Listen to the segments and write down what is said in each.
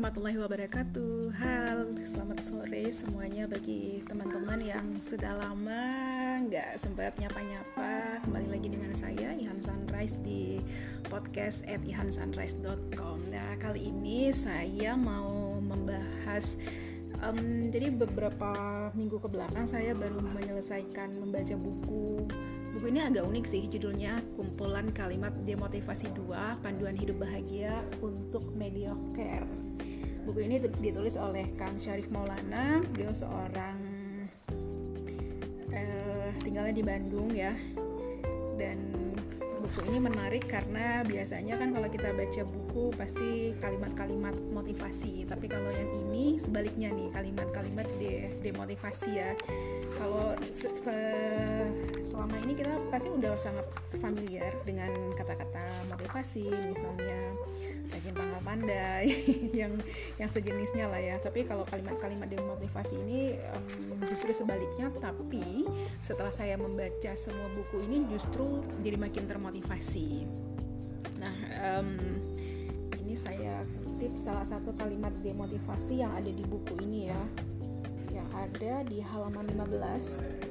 warahmatullahi wabarakatuh. Hal, selamat sore semuanya bagi teman-teman yang sudah lama nggak sempat nyapa-nyapa. Kembali lagi dengan saya, Ihan Sunrise di podcast at ihansunrise.com Nah, kali ini saya mau membahas um, Jadi beberapa minggu ke belakang saya baru menyelesaikan membaca buku. Buku ini agak unik sih, judulnya Kumpulan Kalimat Demotivasi 2 Panduan Hidup Bahagia untuk Mediocre. Buku ini ditulis oleh Kang Syarif Maulana, beliau seorang eh, tinggalnya di Bandung ya. Dan buku ini menarik karena biasanya kan kalau kita baca buku pasti kalimat-kalimat motivasi, tapi kalau yang ini sebaliknya nih, kalimat-kalimat de demotivasi ya. Kalau se -se selama ini kita pasti udah sangat familiar dengan kata-kata motivasi misalnya rajin tanggal pandai yang yang sejenisnya lah ya. Tapi kalau kalimat-kalimat demotivasi ini um, justru sebaliknya. Tapi setelah saya membaca semua buku ini justru jadi makin termotivasi. Nah um, ini saya kutip salah satu kalimat demotivasi yang ada di buku ini ya. Yang ada di halaman 15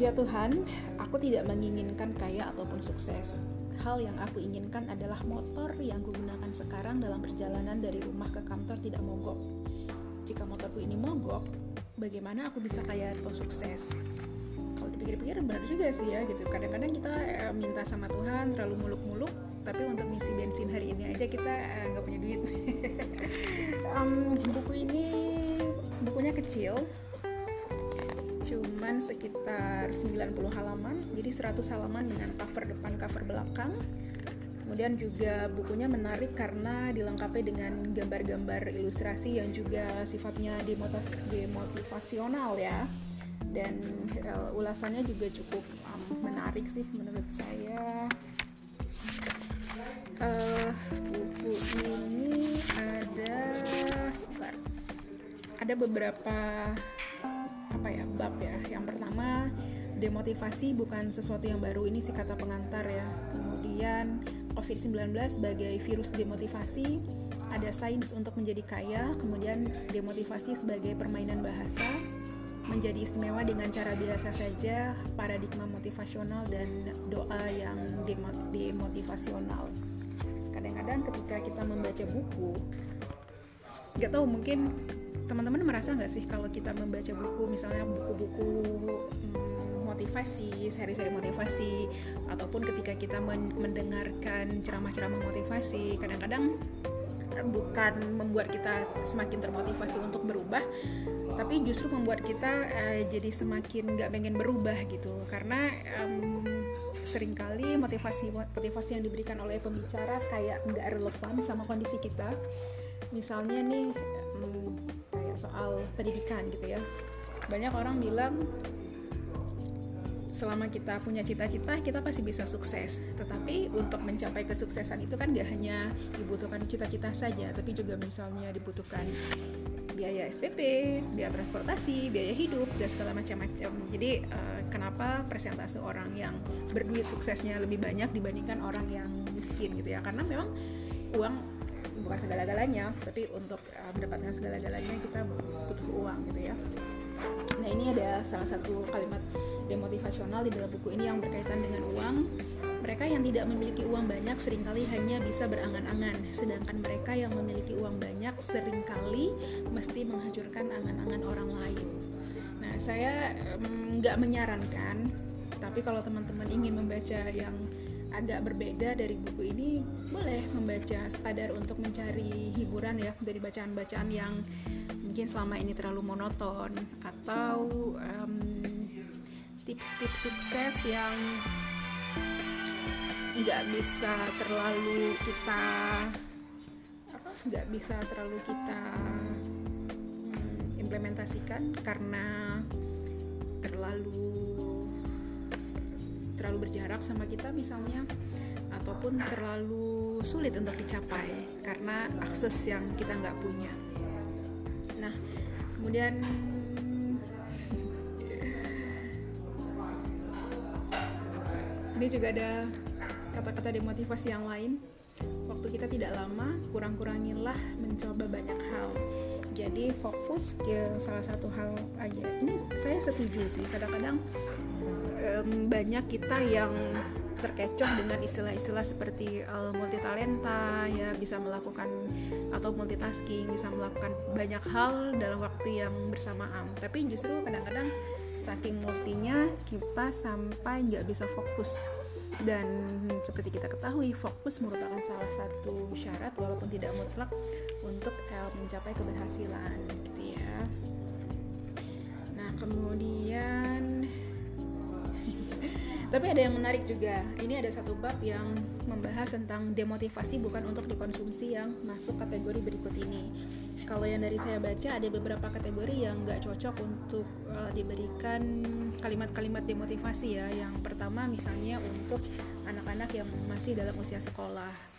Ya Tuhan, aku tidak menginginkan kaya ataupun sukses. Hal yang aku inginkan adalah motor yang kugunakan sekarang dalam perjalanan dari rumah ke kantor tidak mogok. Jika motorku ini mogok, bagaimana aku bisa kaya atau sukses? Kalau dipikir-pikir benar juga sih ya gitu. Kadang-kadang kita eh, minta sama Tuhan terlalu muluk-muluk, tapi untuk ngisi bensin hari ini aja kita eh, nggak punya duit. um, buku ini bukunya kecil, cuman sekitar 90 halaman jadi 100 halaman dengan cover depan cover belakang. Kemudian juga bukunya menarik karena dilengkapi dengan gambar-gambar ilustrasi yang juga sifatnya demotivasional ya. Dan uh, ulasannya juga cukup um, menarik sih menurut saya. Uh, buku ini ada sebentar. Ada beberapa apa ya bab ya. Yang pertama demotivasi bukan sesuatu yang baru. Ini sih kata pengantar ya. Kemudian COVID-19 sebagai virus demotivasi ada sains untuk menjadi kaya kemudian demotivasi sebagai permainan bahasa menjadi istimewa dengan cara biasa saja paradigma motivasional dan doa yang demotivasional. Kadang-kadang ketika kita membaca buku nggak tahu mungkin teman-teman merasa nggak sih kalau kita membaca buku misalnya buku-buku hmm, motivasi, seri-seri motivasi, ataupun ketika kita mendengarkan ceramah-ceramah motivasi, kadang-kadang eh, bukan membuat kita semakin termotivasi untuk berubah, tapi justru membuat kita uh, jadi semakin nggak pengen berubah gitu, karena um, sering kali motivasi motivasi yang diberikan oleh pembicara kayak nggak relevan sama kondisi kita. Misalnya nih. Um, soal pendidikan gitu ya banyak orang bilang selama kita punya cita-cita kita pasti bisa sukses tetapi untuk mencapai kesuksesan itu kan gak hanya dibutuhkan cita-cita saja tapi juga misalnya dibutuhkan biaya SPP, biaya transportasi, biaya hidup dan segala macam-macam. Jadi uh, kenapa persentase orang yang berduit suksesnya lebih banyak dibandingkan orang yang miskin gitu ya? Karena memang uang bukan segala-galanya tapi untuk uh, mendapatkan segala-galanya kita butuh uang gitu ya. Nah ini ada salah satu kalimat demotivasional di dalam buku ini yang berkaitan dengan uang. Mereka yang tidak memiliki uang banyak sering kali hanya bisa berangan-angan sedangkan mereka yang memiliki uang banyak sering kali mesti menghancurkan angan-angan orang lain. Nah saya nggak um, menyarankan tapi kalau teman-teman ingin membaca yang agak berbeda dari buku ini boleh membaca sekadar untuk mencari hiburan ya dari bacaan-bacaan yang mungkin selama ini terlalu monoton atau tips-tips um, sukses yang nggak bisa terlalu kita nggak bisa terlalu kita implementasikan karena terlalu terlalu berjarak sama kita misalnya ataupun terlalu sulit untuk dicapai karena akses yang kita nggak punya. Nah, kemudian ini juga ada kata-kata demotivasi yang lain. Waktu kita tidak lama kurang-kurangilah mencoba banyak hal. Jadi fokus ke salah satu hal aja. Ini saya setuju sih kadang-kadang banyak kita yang terkecoh dengan istilah-istilah seperti uh, multitalenta ya bisa melakukan atau multitasking bisa melakukan banyak hal dalam waktu yang bersamaan. Tapi justru kadang-kadang saking multinya kita sampai nggak bisa fokus. Dan seperti kita ketahui fokus merupakan salah satu syarat walaupun tidak mutlak untuk uh, mencapai keberhasilan gitu ya. Nah kemudian tapi ada yang menarik juga. Ini ada satu bab yang membahas tentang demotivasi bukan untuk dikonsumsi yang masuk kategori berikut ini. Kalau yang dari saya baca ada beberapa kategori yang nggak cocok untuk uh, diberikan kalimat-kalimat demotivasi ya. Yang pertama misalnya untuk anak-anak yang masih dalam usia sekolah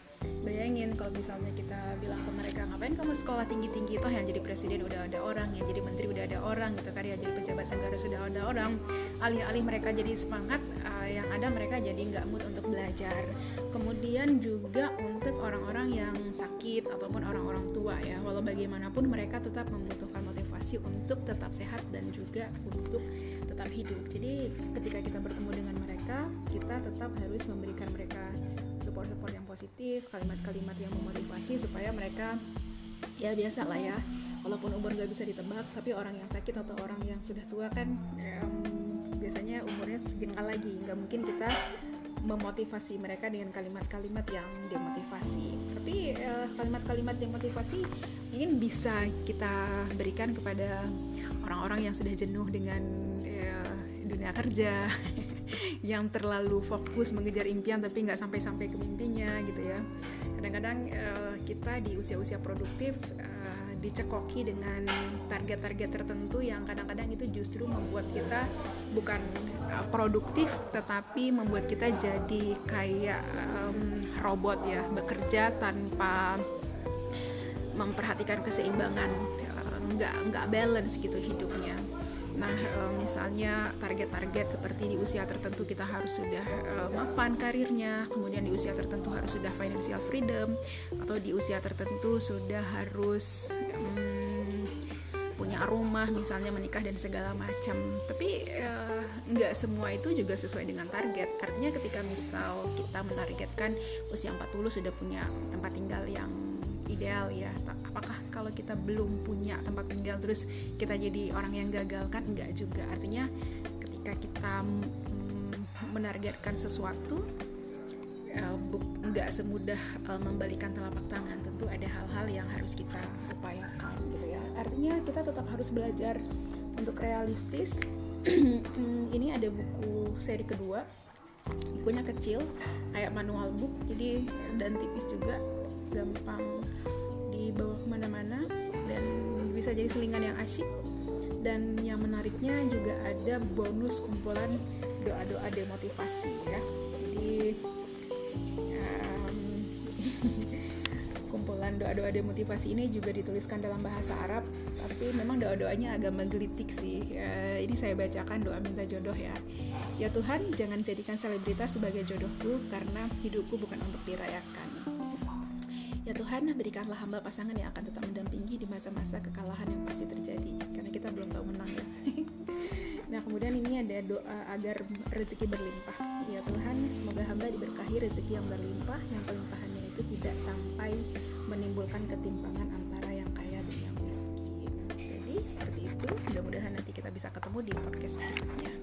bayangin kalau misalnya kita bilang ke mereka ngapain kamu sekolah tinggi tinggi toh yang jadi presiden udah ada orang yang jadi menteri udah ada orang gitu kan ya jadi pejabat negara sudah ada orang. Alih-alih mereka jadi semangat uh, yang ada mereka jadi nggak mood untuk belajar. Kemudian juga untuk orang-orang yang sakit ataupun orang-orang tua ya. Walau bagaimanapun mereka tetap membutuhkan motivasi untuk tetap sehat dan juga untuk tetap hidup. Jadi ketika kita bertemu dengan mereka kita tetap harus memberikan mereka support-support yang positif kalimat-kalimat yang memotivasi supaya mereka ya biasa lah ya. Walaupun umur nggak bisa ditebak tapi orang yang sakit atau orang yang sudah tua kan um, biasanya umurnya sejengkal lagi. Nggak mungkin kita memotivasi mereka dengan kalimat-kalimat yang demotivasi. Tapi eh, kalimat-kalimat demotivasi ingin bisa kita berikan kepada orang-orang yang sudah jenuh dengan uh, dunia kerja, yang terlalu fokus mengejar impian tapi nggak sampai-sampai ke mimpinya gitu ya. Kadang-kadang uh, kita di usia-usia produktif uh, dicekoki dengan target-target tertentu yang kadang-kadang itu justru membuat kita bukan uh, produktif tetapi membuat kita jadi kayak um, robot ya bekerja tanpa memperhatikan keseimbangan nggak nggak balance gitu hidupnya Nah, eh, misalnya target-target seperti di usia tertentu kita harus sudah uh, mapan karirnya, kemudian di usia tertentu harus sudah financial freedom, atau di usia tertentu sudah harus um, punya rumah, misalnya menikah dan segala macam. Tapi uh, nggak semua itu juga sesuai dengan target. Artinya ketika misal kita menargetkan usia 40 sudah punya tempat tinggal yang ideal ya. Apakah kalau kita belum punya tempat tinggal terus kita jadi orang yang gagal? Kan enggak juga. Artinya ketika kita menargetkan sesuatu uh, nggak semudah uh, membalikan telapak tangan. Tentu ada hal-hal yang harus kita upayakan gitu ya. Artinya kita tetap harus belajar untuk realistis. Ini ada buku seri kedua bukunya kecil kayak manual book jadi dan tipis juga gampang dibawa ke mana-mana dan bisa jadi selingan yang asyik. Dan yang menariknya juga ada bonus kumpulan doa-doa demotivasi ya. Jadi um, kumpulan doa-doa demotivasi ini juga dituliskan dalam bahasa Arab tapi memang doa-doanya agak menggelitik sih. Ya, ini saya bacakan doa minta jodoh ya. Ya Tuhan jangan jadikan selebritas sebagai jodohku karena hidupku bukan untuk dirayakan Ya Tuhan, berikanlah hamba pasangan yang akan tetap mendampingi di masa-masa kekalahan yang pasti terjadi, karena kita belum tahu menang ya. nah, kemudian ini ada doa agar rezeki berlimpah. Ya Tuhan, semoga hamba diberkahi rezeki yang berlimpah, yang kelimpahannya itu tidak sampai menimbulkan ketimpangan antara yang kaya dan yang miskin. Jadi seperti itu. Mudah-mudahan nanti kita bisa ketemu di podcast berikutnya.